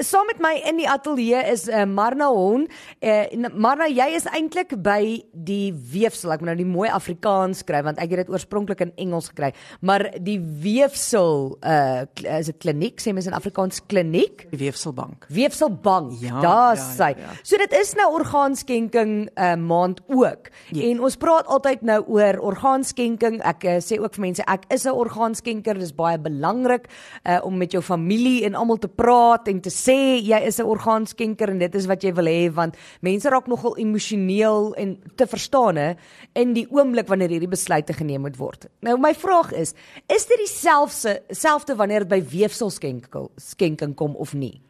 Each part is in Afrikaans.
Saam met my in die ateljee is uh, Marna Hon. Uh, Marna, jy is eintlik by die weefsel. Ek moet nou die mooi Afrikaans skryf want ek het dit oorspronklik in Engels gekry. Maar die weefsel uh is dit kliniek, sê mens in Afrikaans kliniek? Die weefselbank. Weefselbank. Ja, Daar ja, sê. ja, ja. So dit is nou orgaanskenking uh maand ook. Ja. En ons praat altyd nou oor orgaanskenking. Ek uh, sê ook vir mense ek is 'n orgaanskenker. Dit is baie belangrik uh om met jou familie en almal te praat en te sê jy is 'n orgaanskenker en dit is wat jy wil hê want mense raak nogal emosioneel en te verstaan hè in die oomblik wanneer hierdie besluite geneem moet word. Nou my vraag is, is dit dieselfde selfde wanneer dit by weefselskenking skenking kom of nie?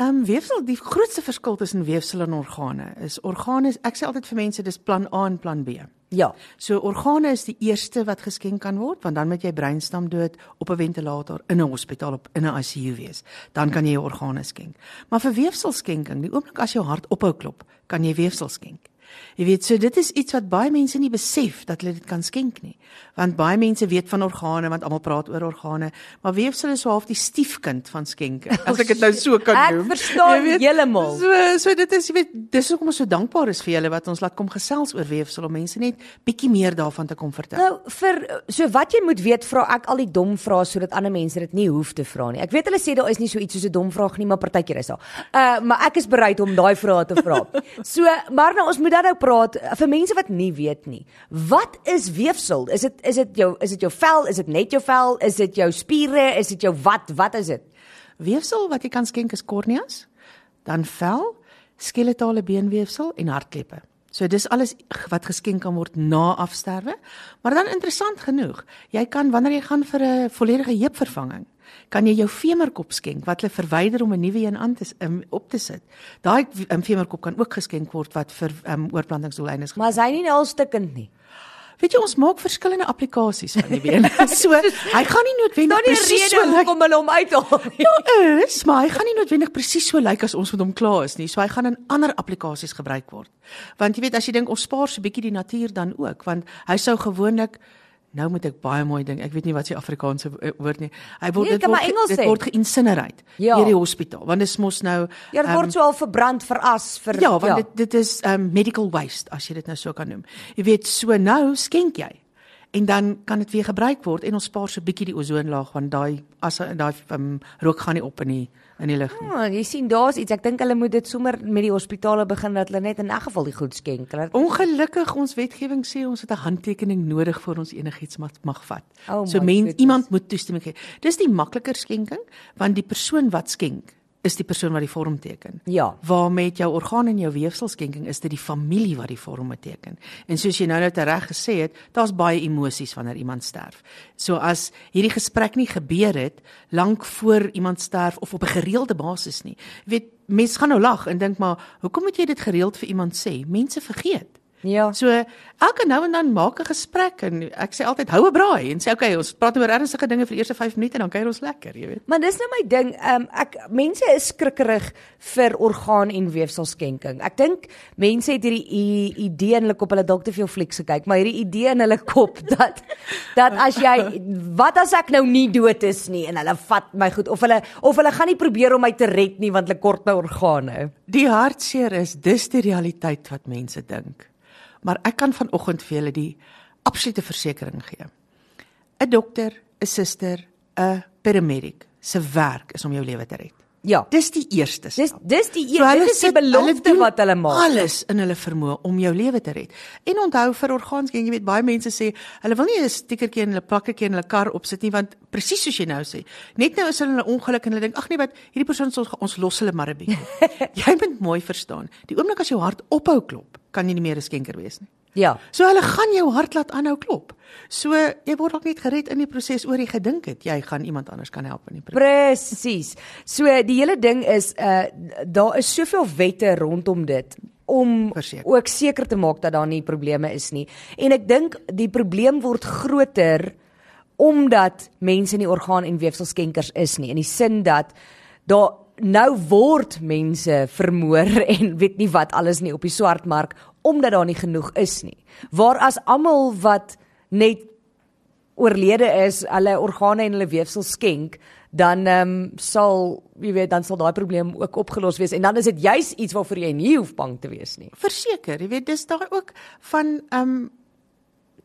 Ehm um, weefsel, die grootste verskil tussen weefsel en organe is organe, ek sê altyd vir mense dis plan A en plan B. Ja. So organe is die eerste wat geskenk kan word want dan moet jy breinstam dood op 'n ventilator in 'n hospitaal op in 'n ICU wees. Dan kan jy jou organe skenk. Maar vir weefselskenking, die oomblik as jou hart ophou klop, kan jy weefsel skenk. Jy weet, so dit is iets wat baie mense nie besef dat hulle dit kan skenk nie. Want baie mense weet van organe want almal praat oor organe, maar weefsel is so half die stiefkind van skenke. As ek dit nou so kan Ek noem. verstaan Jy weet, heeltemal. So so dit is jy weet, dis hoekom ons so dankbaar is vir julle wat ons laat kom gesels oor weefsel om mense net bietjie meer daarvan te kom vertel. Nou vir so wat jy moet weet, vra ek al die dom vrae sodat ander mense dit nie hoef te vra nie. Ek weet hulle sê daar is nie so iets soos 'n dom vraag nie, maar partykeer is daar. Uh maar ek is bereid om daai vrae te vra. so, maar nou ons moet dan nou praat uh, vir mense wat nie weet nie. Wat is weefsel? Is dit is dit jou is dit jou vel? Is dit net jou vel? Is dit jou spiere? Is dit jou wat? Wat is dit? Weefsel wat jy kan skenk is korneas, dan vel, skeletale beenweefsel en hartkleppe. So dis alles wat geskenk kan word na afsterwe. Maar dan interessant genoeg, jy kan wanneer jy gaan vir 'n volledige heupvervanging, kan jy jou femurkop skenk wat hulle verwyder om 'n nuwe een aan te um, op te sit. Daai um, femurkop kan ook geskenk word wat vir um, oorplantingsdoeleindes Maar hy nie nou al stukkend nie? Weet jy ons maak verskillende applikasies van die been. so hy gaan nie noodwendig Daar presies so lyk hoekom hulle hom uithaal nie. Ja, is, maar hy gaan nie noodwendig presies so lyk as ons met hom klaar is nie. So hy gaan in ander applikasies gebruik word. Want jy weet as jy dink ons spaar so bietjie die natuur dan ook, want hy sou gewoonlik nou moet ek baie mooi ding. Ek weet nie wat se Afrikaanse wo- woord nie. Hy word Nee, dit word, ge- Engels dit word geïncinerate Ja. deur die hospitaal. Want dit is mos nou Ja, dit ehm, word so al verbrand, veras, vir Ja, want dit dit is um medical waste as jy dit nou so kan noem. Jy weet, so nou skenk jy. En dan kan dit weer gebruik word en ons spaar so 'n bietjie die ozonlaag want daai as daai um, rook gaan nie op in die in die lug nie. Ja, jy sien daar's iets. Ek dink hulle moet dit sommer met die hospitale begin dat hulle net in 'n geval die goed skenk. Hulle Ongelukkig ons wetgewing sê ons het 'n handtekening nodig voor ons enigiets mag, mag vat. Oh so my men goodness. iemand moet toestemming gee. Dis die makliker skenking want die persoon wat skenk is die persoon wat die vorm teken. Ja. Waar met jou orgaan en jou weefselskenking is dit die familie wat die vorm teken. En soos jy nou net reg gesê het, daar's baie emosies wanneer iemand sterf. So as hierdie gesprek nie gebeur het lank voor iemand sterf of op 'n gereelde basis nie. Jy weet, mense gaan nou lag en dink maar, hoekom moet jy dit gereeld vir iemand sê? Mense vergeet. Ja. So elke nou en dan maak 'n gesprek en ek sê altyd hou 'n braai en sê okay, ons praat oor ernstige dinge vir die eerste 5 minute en dan kuier ons lekker, jy weet. Maar dis nou my ding. Ehm um, ek mense is skrikkerig vir orgaan en weefselskenking. Ek dink mense het hierdie idee in hulle kop, hulle dalk te veel flieks gekyk, maar hierdie idee in hulle kop dat dat as jy wat as ek nou nie dood is nie en hulle vat my goed of hulle of hulle gaan nie probeer om my te red nie want hulle kort nou organe. Die hartseer is dis die realiteit wat mense dink. Maar ek kan vanoggend vir julle die absolute versekering gee. 'n Dokter, 'n suster, 'n paramedic se werk is om jou lewe te red. Ja. Dis die eerste. Dis stap. dis die So hulle dit is die hulle belofte doen wat hulle maak. Alles in hulle vermoë om jou lewe te red. En onthou vir orgaanskenking, jy weet baie mense sê hulle wil nie 'n stickertjie in hulle plakkertjie in hulle kar opsit nie want presies soos jy nou sê. Net nou is hulle in 'n ongeluk en hulle dink ag nee wat hierdie persoon sal ons los hulle maar 'n bietjie. jy moet mooi verstaan. Die oomblik as jou hart ophou klop, kan jy nie meer 'n skenker wees nie. Ja. So hulle gaan jou hart laat aanhou klop. So jy word dalk net gered in die proses oor jy gedink het jy gaan iemand anders kan help in die proses. Presies. So die hele ding is uh daar is soveel wette rondom dit om Verseker. ook seker te maak dat daar nie probleme is nie. En ek dink die probleem word groter omdat mense nie orgaan en weefselskenkers is nie in die sin dat daar nou word mense vermoor en weet nie wat alles nie op die swartmark omdat daar nie genoeg is nie. Waar as almal wat net oorlede is, hulle organe en hulle weefsel skenk, dan ehm um, sal jy weet dan sal daai probleem ook opgelos wees en dan is dit juis iets waarvoor jy nie hoef bang te wees nie. Verseker, jy weet dis daar ook van ehm um,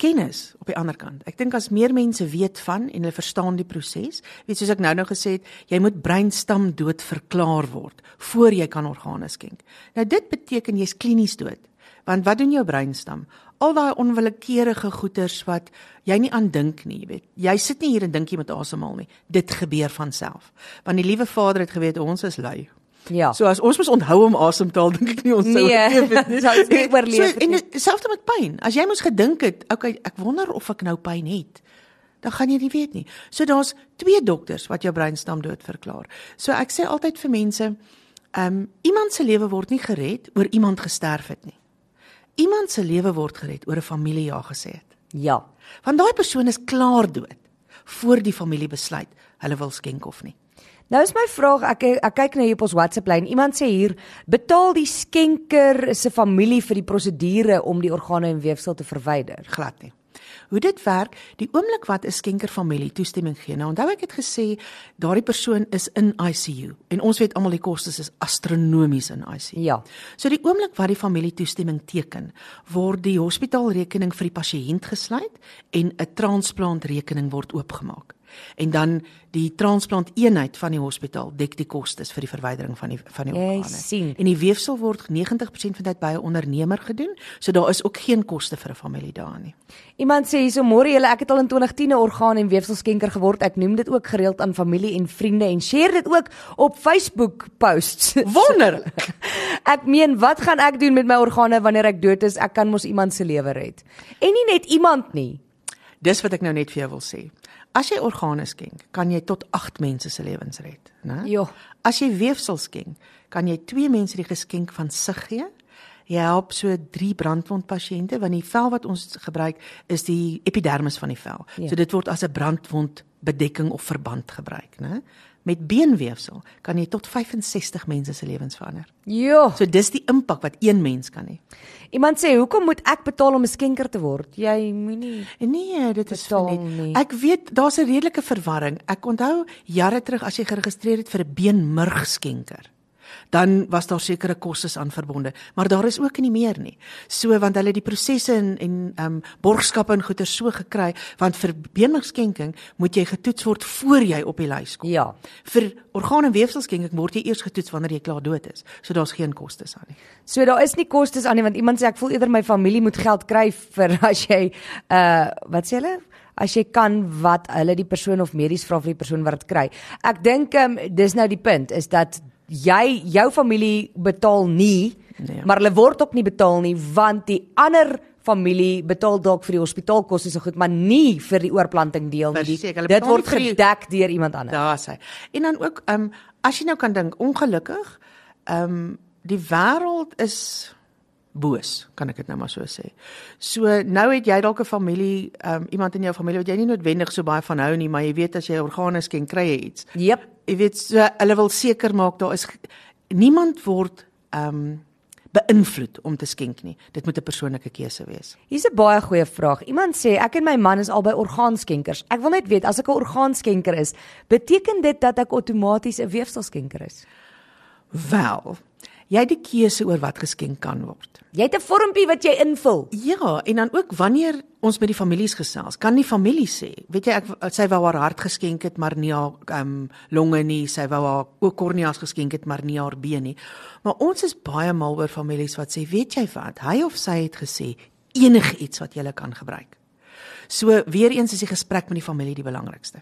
kennis op die ander kant. Ek dink as meer mense weet van en hulle verstaan die proses, weet soos ek nou nou gesê het, jy moet breinstam dood verklaar word voor jy kan organe skenk. Nou dit beteken jy's klinies dood. Want wat doen jou breinstam? Al daai onwillekeurige goeters wat jy nie aan dink nie, jy weet. Jy sit nie hier en dink jy met asemhaal nie. Dit gebeur van self. Want die liewe Vader het geweet ons is lui. Ja. So as ons mos onthou om asem te haal, dink ek nie ons sou Nee, oorleef het nie. sou nie oorleef het So, en dit- selfs met pyn. As jy mos gedink het, okay, ek wonder of ek nou pyn het, dan gaan jy nie weet nie. So daar's twee dokters wat jou breinstam dood verklaar. So ek sê altyd vir mense, ehm um, iemand se lewe word nie gered oor iemand gesterf het nie. Iemand se lewe word gered oor 'n familie ja gesê het. Ja. Want daai persoon is klaar dood voor die familie besluit hulle wil skenk of nie. Nou is my vraag, ek ek kyk nou hier op ons WhatsApp lyn. Iemand sê hier, betaal die skenker se familie vir die prosedure om die organe en weefsel te verwyder? glad nie. Hoe dit werk, die oomblik wat 'n skenker familie toestemming gee. Nou onthou ek het gesê daardie persoon is in ICU en ons weet almal die kostes is astronomies in ICU. Ja. So die oomblik wat die familie toestemming teken, word die hospitaalrekening vir die pasiënt gesluit en 'n transplantrekening word oopgemaak. En dan die transplant eenheid van die hospitaal dek die kostes vir die verwydering van die van die organe. sien. En die weefsel word 90% van die tyd by 'n ondernemer gedoen, so daar is ook geen koste vir 'n familie daar nie. Iemand sê hierso môre julle ek het al in 2010 'n orgaan en weefselskenker geword. Ek noem dit ook gereeld aan familie en vriende en share dit ook op Facebook posts. Wonderlik. ek meen, wat gaan ek doen met my organe wanneer ek dood is? Ek kan mos iemand se lewe red. En nie net iemand nie. Dis wat ek nou net vir jou wil sê. As jy organe skenk, kan jy tot 8 mense se lewens red, né? Ja. As jy weefsel skenk, kan jy 2 mense die geskenk van sig gee. Jy help so 3 brandwond pasiënte want die vel wat ons gebruik is die epidermis van die vel. Ja. So dit word as 'n brandwond bedekking of verband gebruik, né? Met beenweefsel kan jy tot 65 mense se lewens verander. Ja. So dis die impak wat een mens kan hê. Iemand sê, "Hoekom moet ek betaal om 'n skenker te word?" Jy moenie Nee, dit is vir nie. net. Ek weet daar's 'n redelike verwarring. Ek onthou jare terug as jy geregistreer het vir 'n beenmurgskenker, dan was daar sekere kostes aan verbonde, maar daar is ook nie meer nie. So want hulle het die prosesse en en ehm um, borgskappe en goeder so gekry, want vir beenmurgskenking moet jy getoets word voor jy op die lys kom. Ja. Vir orgaan en weefselskenking word jy eers getoets wanneer jy klaar dood is. So daar's geen kostes aan nie. So daar is nie kostes aan nie want iemand sê ek voel eerder my familie moet geld kry vir as jy uh wat sê hulle? As jy kan wat hulle die persoon of medies vra vir die persoon wat dit kry. Ek dink um, dis nou die punt is dat jy jou familie betaal nie, Nee. maar hulle word ook nie betaal nie want die ander familie betaal dalk vir die hospitaalkoste so goed, maar nie vir die oorplanting deel nie. Dit word vir die- gedek deur iemand anders. Daar's hy. En dan ook ehm um, as jy nou kan dink ongelukkig ehm um, die wêreld is boos, kan ek dit nou maar so sê. So nou het jy dalk 'n familie, um, iemand in jou familie wat jy nie noodwendig so baie van hou nie, maar jy weet as jy organe skenk, kry jy iets. Jep. Jy weet so hulle wil seker maak daar is niemand word ehm um, beïnvloed om te skenk nie. Dit moet 'n persoonlike keuse wees. Hier's 'n baie goeie vraag. Iemand sê ek en my man is albei orgaanskenkers. Ek wil net weet as ek 'n orgaanskenker is, beteken dit dat ek outomaties 'n weefselskenker is? Wel, jy het die keuse oor wat geskenk kan word. Jy het 'n vormpie wat jy invul. Ja, en dan ook wanneer ons met die families gesels, kan die familie sê, weet jy ek sy wou haar hart geskenk het maar nie haar ehm um, longe nie, sy wou haar ook korneas geskenk het maar nie haar been nie. Maar ons is baie mal oor families wat sê, weet jy wat, hy of sy het gesê enige iets wat jy kan gebruik. So weer eens is die gesprek met die familie die belangrikste.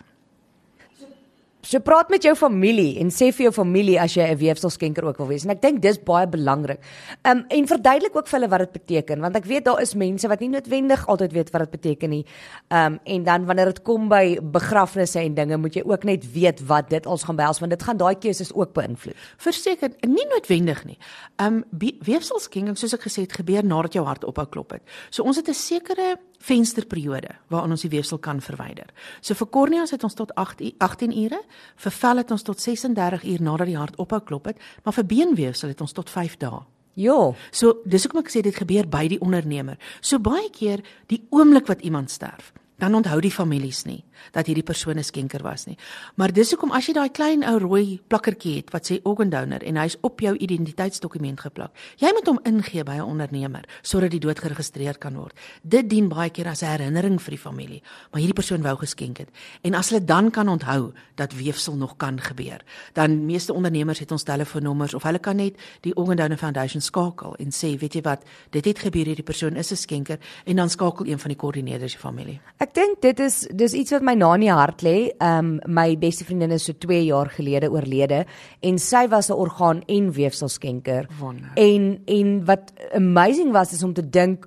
So praat met jou familie en sê vir jou familie as jy 'n weefselskenker ook wil wees. En ek dink dis baie belangrik. Um en verduidelik ook vir hulle wat dit beteken want ek weet daar is mense wat nie noodwendig altyd weet wat dit beteken nie. Um en dan wanneer dit kom by begrafnisse en dinge, moet jy ook net weet wat dit als gaan behels want dit gaan daai keuses ook beïnvloed. Verseker, nie noodwendig nie. Um weefselskenking soos ek gesê het gebeur nadat jou hart ophou klop het. So ons het 'n sekere vensterperiode waarin ons die weefsel kan verwyder. So vir korneas het ons tot 8 u- 18 ure, vir vel het ons tot 36 uur nadat die hart ophou klop het, maar vir beenweefsel het ons tot 5 dae. Ja. So dis hoekom ek sê dit gebeur by die ondernemer. So baie keer die oomblik wat iemand sterf, dan onthou die families nie dat hierdie persoon 'n skenker was nie. Maar dis hoekom as jy daai klein ou rooi plakkertjie het wat sê organ donor en hy's op jou identiteitsdokument geplak, jy moet hom ingee by 'n ondernemer sodat die dood geregistreer kan word. Dit dien baie keer as 'n herinnering vir die familie, maar hierdie persoon wou geskenk het. En as hulle dan kan onthou dat weefsel nog kan gebeur, dan meeste ondernemers het ons telefoonnommers of hulle kan net die Organ Donor Foundation skakel en sê, weet jy wat, dit het gebeur hierdie persoon is 'n skenker en dan skakel een van die koördineerders die familie. Ek dink dit is dis iets wat my na in die hart lê. Ehm um, my beste vriendin is so 2 jaar gelede oorlede en sy was 'n orgaan en weefselskenker. Wonder. En en wat amazing was is om te dink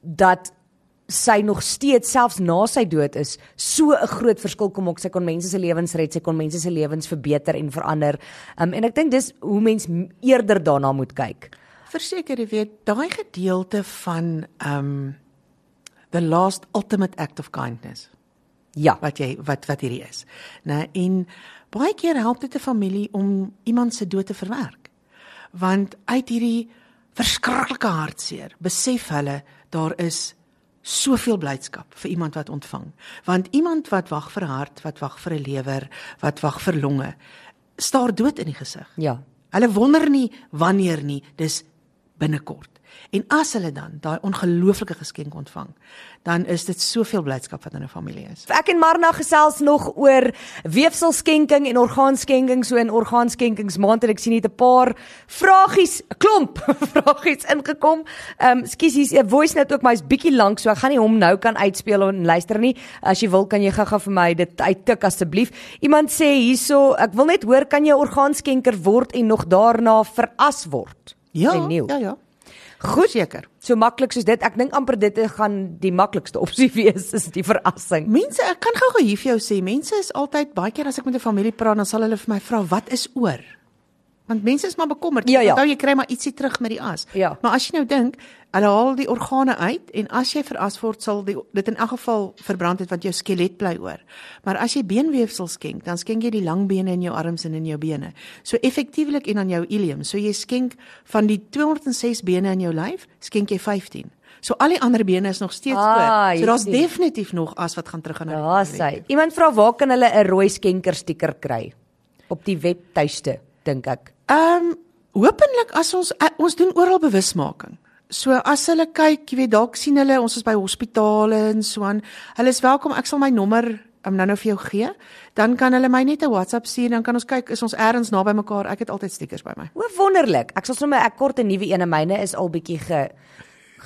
dat sy nog steeds selfs na sy dood is so 'n groot verskil kom ook sy kon mense se lewens red sy kon mense se lewens verbeter en verander um, en ek dink dis hoe mens eerder daarna moet kyk verseker jy weet daai gedeelte van um the last ultimate act of kindness ja wat jy wat wat hierdie is. Né? En baie keer help dit 'n familie om iemand se dood te verwerk. Want uit hierdie verskriklike hartseer besef hulle daar is soveel blydskap vir iemand wat ontvang. Want iemand wat wag vir hart, wat wag vir 'n lewer, wat wag vir longe, staar dood in die gesig. ja Hulle wonder nie wanneer nie, dis binnekort. En as hulle dan daai ongelooflike geskenk ontvang, dan is dit soveel blydskap wat in 'n familie is. Ek en Marna gesels nog oor weefselskenking en orgaanskenking so in orgaanskenkingsmaand en ek sien net 'n paar vragies, 'n klomp vragies ingekom. Ehm um, skus hier's 'n voice note ook, maar hy's bietjie lank so ek gaan nie hom nou kan uitspeel en luister nie. As jy wil kan jy gou-gou vir my dit uittik asseblief. Iemand sê hierso, ek wil net hoor kan jy orgaanskenker word en nog daarna veras word? Nieuw. ja, ja. Goed seker. So maklik soos dit. Ek dink amper dit gaan die maklikste opsie wees is die verrassing. Mense, ek kan gou-gou hier vir jou sê, mense is altyd baie keer as ek met 'n familie praat, dan sal hulle vir my vra, "Wat is oor?" Want mense is maar bekommerd. Ja, ja. Onthou jy kry maar ietsie terug met die as. Ja. Maar as jy nou dink, hulle haal die organe uit en as jy veras word, sal die, dit in elk geval verbrand het want jou skelet bly oor. Maar as jy beenweefsel skenk, dan skenk jy die lang bene in jou arms en in jou bene. So effektiewelik en aan jou ilium. So jy skenk van die 206 bene in jou lyf, skenk jy 15. So al die ander bene is nog steeds Ah, oor. jy So daar's definitief nog as wat gaan terug aan Ja, sy. Iemand vra waar kan hulle 'n rooi skenker stiker kry? Op die webtuiste, dink ek. Ehm um, hopelik as ons uh, ons doen oral bewusmaking. So as hulle kyk, jy weet dalk sien hulle ons is by hospitale en so aan. Hulle is welkom. Ek sal my nommer um, nou nou vir jou gee. Dan kan hulle my net 'n WhatsApp stuur dan kan ons kyk is ons ergens naby mekaar. Ek het altyd stickers by my. O, wonderlik. Ek sal sommer ek kort 'n nuwe een en myne is al bietjie ge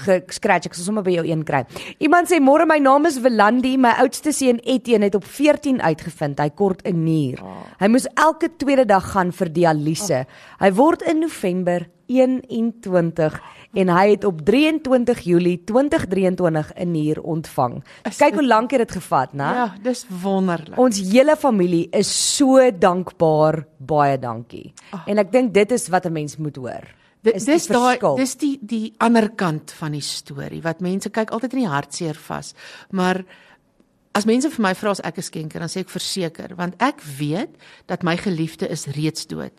gescratch. Ek sal sommer by jou een kry. Iemand sê môre my naam is Velandi, my oudste seun Etienne het op 14 uitgevind hy kort 'n nier. Hy moes elke tweede dag gaan vir dialyse. Hy word in November 21 en hy het op 23 Julie 2023 'n nier ontvang. Kyk hoe lank het dit gevat, né? Ja, dis wonderlik. Ons hele familie is so dankbaar. Baie dankie. En ek dink dit is wat 'n mens moet hoor. Dit is dis daai dis die die ander kant van die storie wat mense kyk altyd in die hartseer vas. Maar as mense vir my vra as ek 'n skenker, dan sê ek verseker, want ek weet dat my geliefde is reeds dood.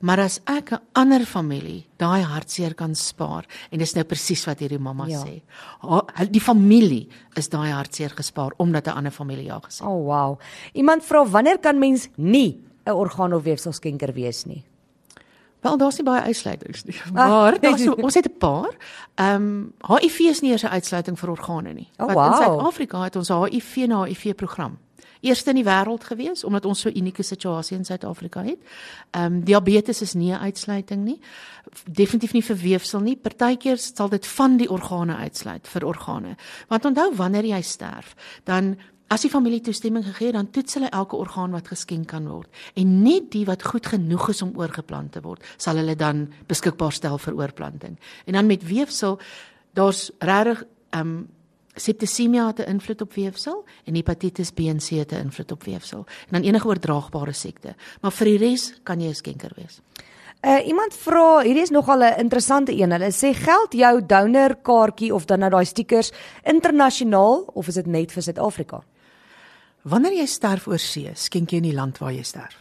Maar as ek 'n ander familie daai hartseer kan spaar en dis nou presies wat hierdie mamma Ja. sê. Ha- Die familie is daai hartseer gespaar omdat 'n ander familie ja gesê. O, oh, wow. Iemand vra wanneer kan mens nie 'n orgaan of weefselskenker wees nie? Wel daar's nie baie uitsluitings nie. Maar daar's so, ons het 'n paar. Ehm um, HIV is nie eers 'n uitsluiting vir organe nie. Oh, Wat wow. in Suid-Afrika het ons HIV en HIV program. Eerste in die wêreld gewees omdat ons so unieke situasie in Suid-Afrika het. Ehm um, diabetes is nie 'n uitsluiting nie. Definitief nie vir weefsel nie. Partykeer sal dit van die organe uitsluit vir organe. Want onthou wanneer jy sterf, dan As die familie toestemming gegee het, dan toets hulle elke orgaan wat geskenk kan word en net die wat goed genoeg is om oorgeplant te word, sal hulle dan beskikbaar stel vir oorplanting. En dan met weefsel, daar's regtig ehm um, septisemia het 'n invloed op weefsel en hepatitis B en C het 'n invloed op weefsel en dan enige oordraagbare siekte. Maar vir die res kan jy 'n skenker wees. Uh iemand vra, hierdie is nogal 'n interessante een. Hulle sê geld jou donor kaartjie of dan nou daai stickers internasionaal of is dit net vir Suid-Afrika? Wanneer jy sterf oor see, skenk jy in die land waar jy sterf.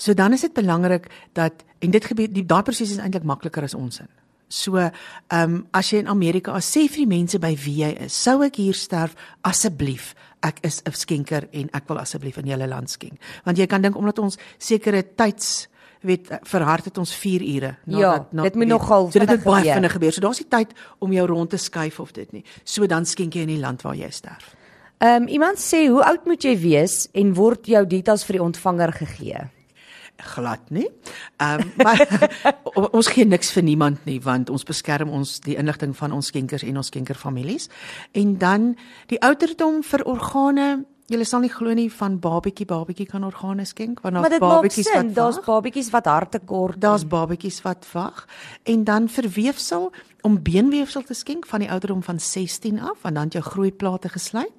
So dan is dit belangrik dat en dit gebeur die daai proses is eintlik makliker as ons in. So, ehm um, as jy in Amerika is, sê vir die mense by wie jy is, sou ek hier sterf asseblief. Ek is 'n skenker en ek wil asseblief in julle land skenk. Want jy kan dink omdat ons sekere tyds weet verhard het ons 4 ure ja, dit moet nogal so dit het baie vinnig gebeur. So daar's nie tyd om jou rond te skuif of dit nie. So dan skenk jy in die land waar jy sterf. Ehm um, iemand sê hoe oud moet jy wees en word jou details vir die ontvanger gegee? glad nie. Ehm um, maar ons gee niks vir niemand nie want ons beskerm ons die inligting van ons skenkers en ons skenkerfamilies. En dan die ouderdom vir organe Julle sal nie glo nie van babetjie babetjie kan organe skenk want daar's babetjies wat daar's babetjies wat hartekort daar's babetjies wat wag. En dan vir weefsel om beenweefsel te skenk van die ouderdom van 16 af want dan jou groeiplate gesluit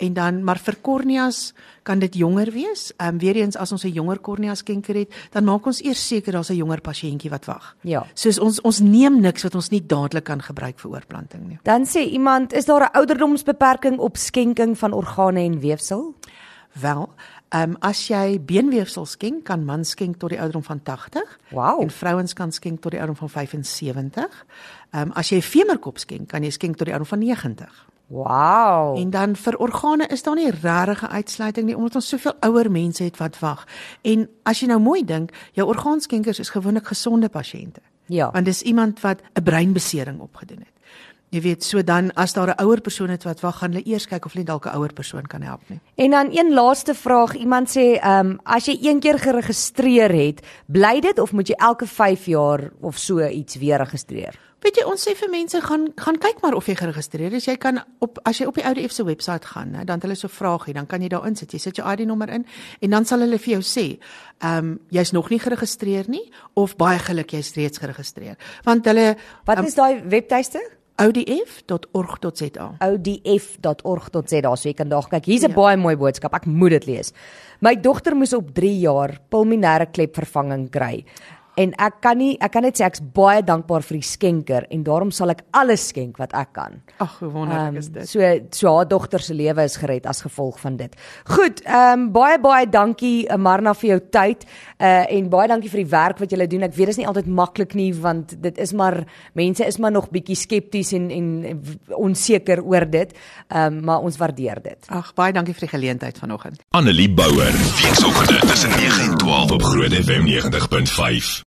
en dan maar vir korneas kan dit jonger wees. Ehm um, weer eens as ons 'n jonger kornea skenker het, dan maak ons eers seker daar's 'n jonger pasiëntjie wat wag. Ja. Soos ons ons neem niks wat ons nie dadelik kan gebruik vir oorplanting nie. Dan sê iemand, is daar 'n ouderdomsbeperking op skenking van organe en weefsel? Wel, ehm um, as jy beenweefsel skenk, kan mans skenk tot die ouderdom van 80 wow. en vrouens kan skenk tot die ouderdom van 75. Ehm um, as jy femurkop skenk, kan jy skenk tot die ouderdom van 90. Wow. En dan vir organe is daar nie regte uitsluiting nie omdat ons soveel ouer mense het wat wag. En as jy nou mooi dink, jou orgaanskenkers is gewoonlik gesonde pasiënte. Ja. Want dis iemand wat 'n breinbesering opgedoen het. Jy weet, so dan as daar 'n ouer persoon het wat wag, gaan hulle eers kyk of hulle dalk 'n ouer persoon kan help nie. En dan een laaste vraag, iemand sê, ehm um, as jy een keer geregistreer het, bly dit of moet jy elke 5 jaar of so iets weer registreer? Weet jy, ons sê vir mense gaan gaan kyk maar of jy geregistreer is. Jy kan op as jy op die OudF se webwerf gaan, hè, dan het hulle so vraagie, dan kan jy daar insit. Jy sit jou ID-nommer in en dan sal hulle vir jou sê, ehm um, jy's nog nie geregistreer nie of baie geluk jy's reeds geregistreer. Want hulle Wat um, is daai webtuiste? odf.org.za. odf.org.za. So jy kan daar kyk. Hier's 'n ja. baie mooi boodskap. Ek moet dit lees. My dogter moes op 3 jaar pulmonêre klepvervanging kry. En ek kan nie ek kan net sê ek's baie dankbaar vir die skenker en daarom sal ek alles skenk wat ek kan. Ag, hoe wonderlik um, is dit. So so haar dogter se lewe is gered as gevolg van dit. Goed, ehm um, baie baie dankie eh, Marna vir jou tyd. Uh en baie dankie vir die werk wat jy doen. Ek weet dit is nie altyd maklik nie want dit is maar mense is maar nog bietjie skepties en en onseker oor dit. Ehm um, maar ons waardeer dit. Ag, baie dankie vir die geleentheid vanoggend. Annelie Bouwer, weekoggend tussen 9 en 12 op Groot FM 90.5.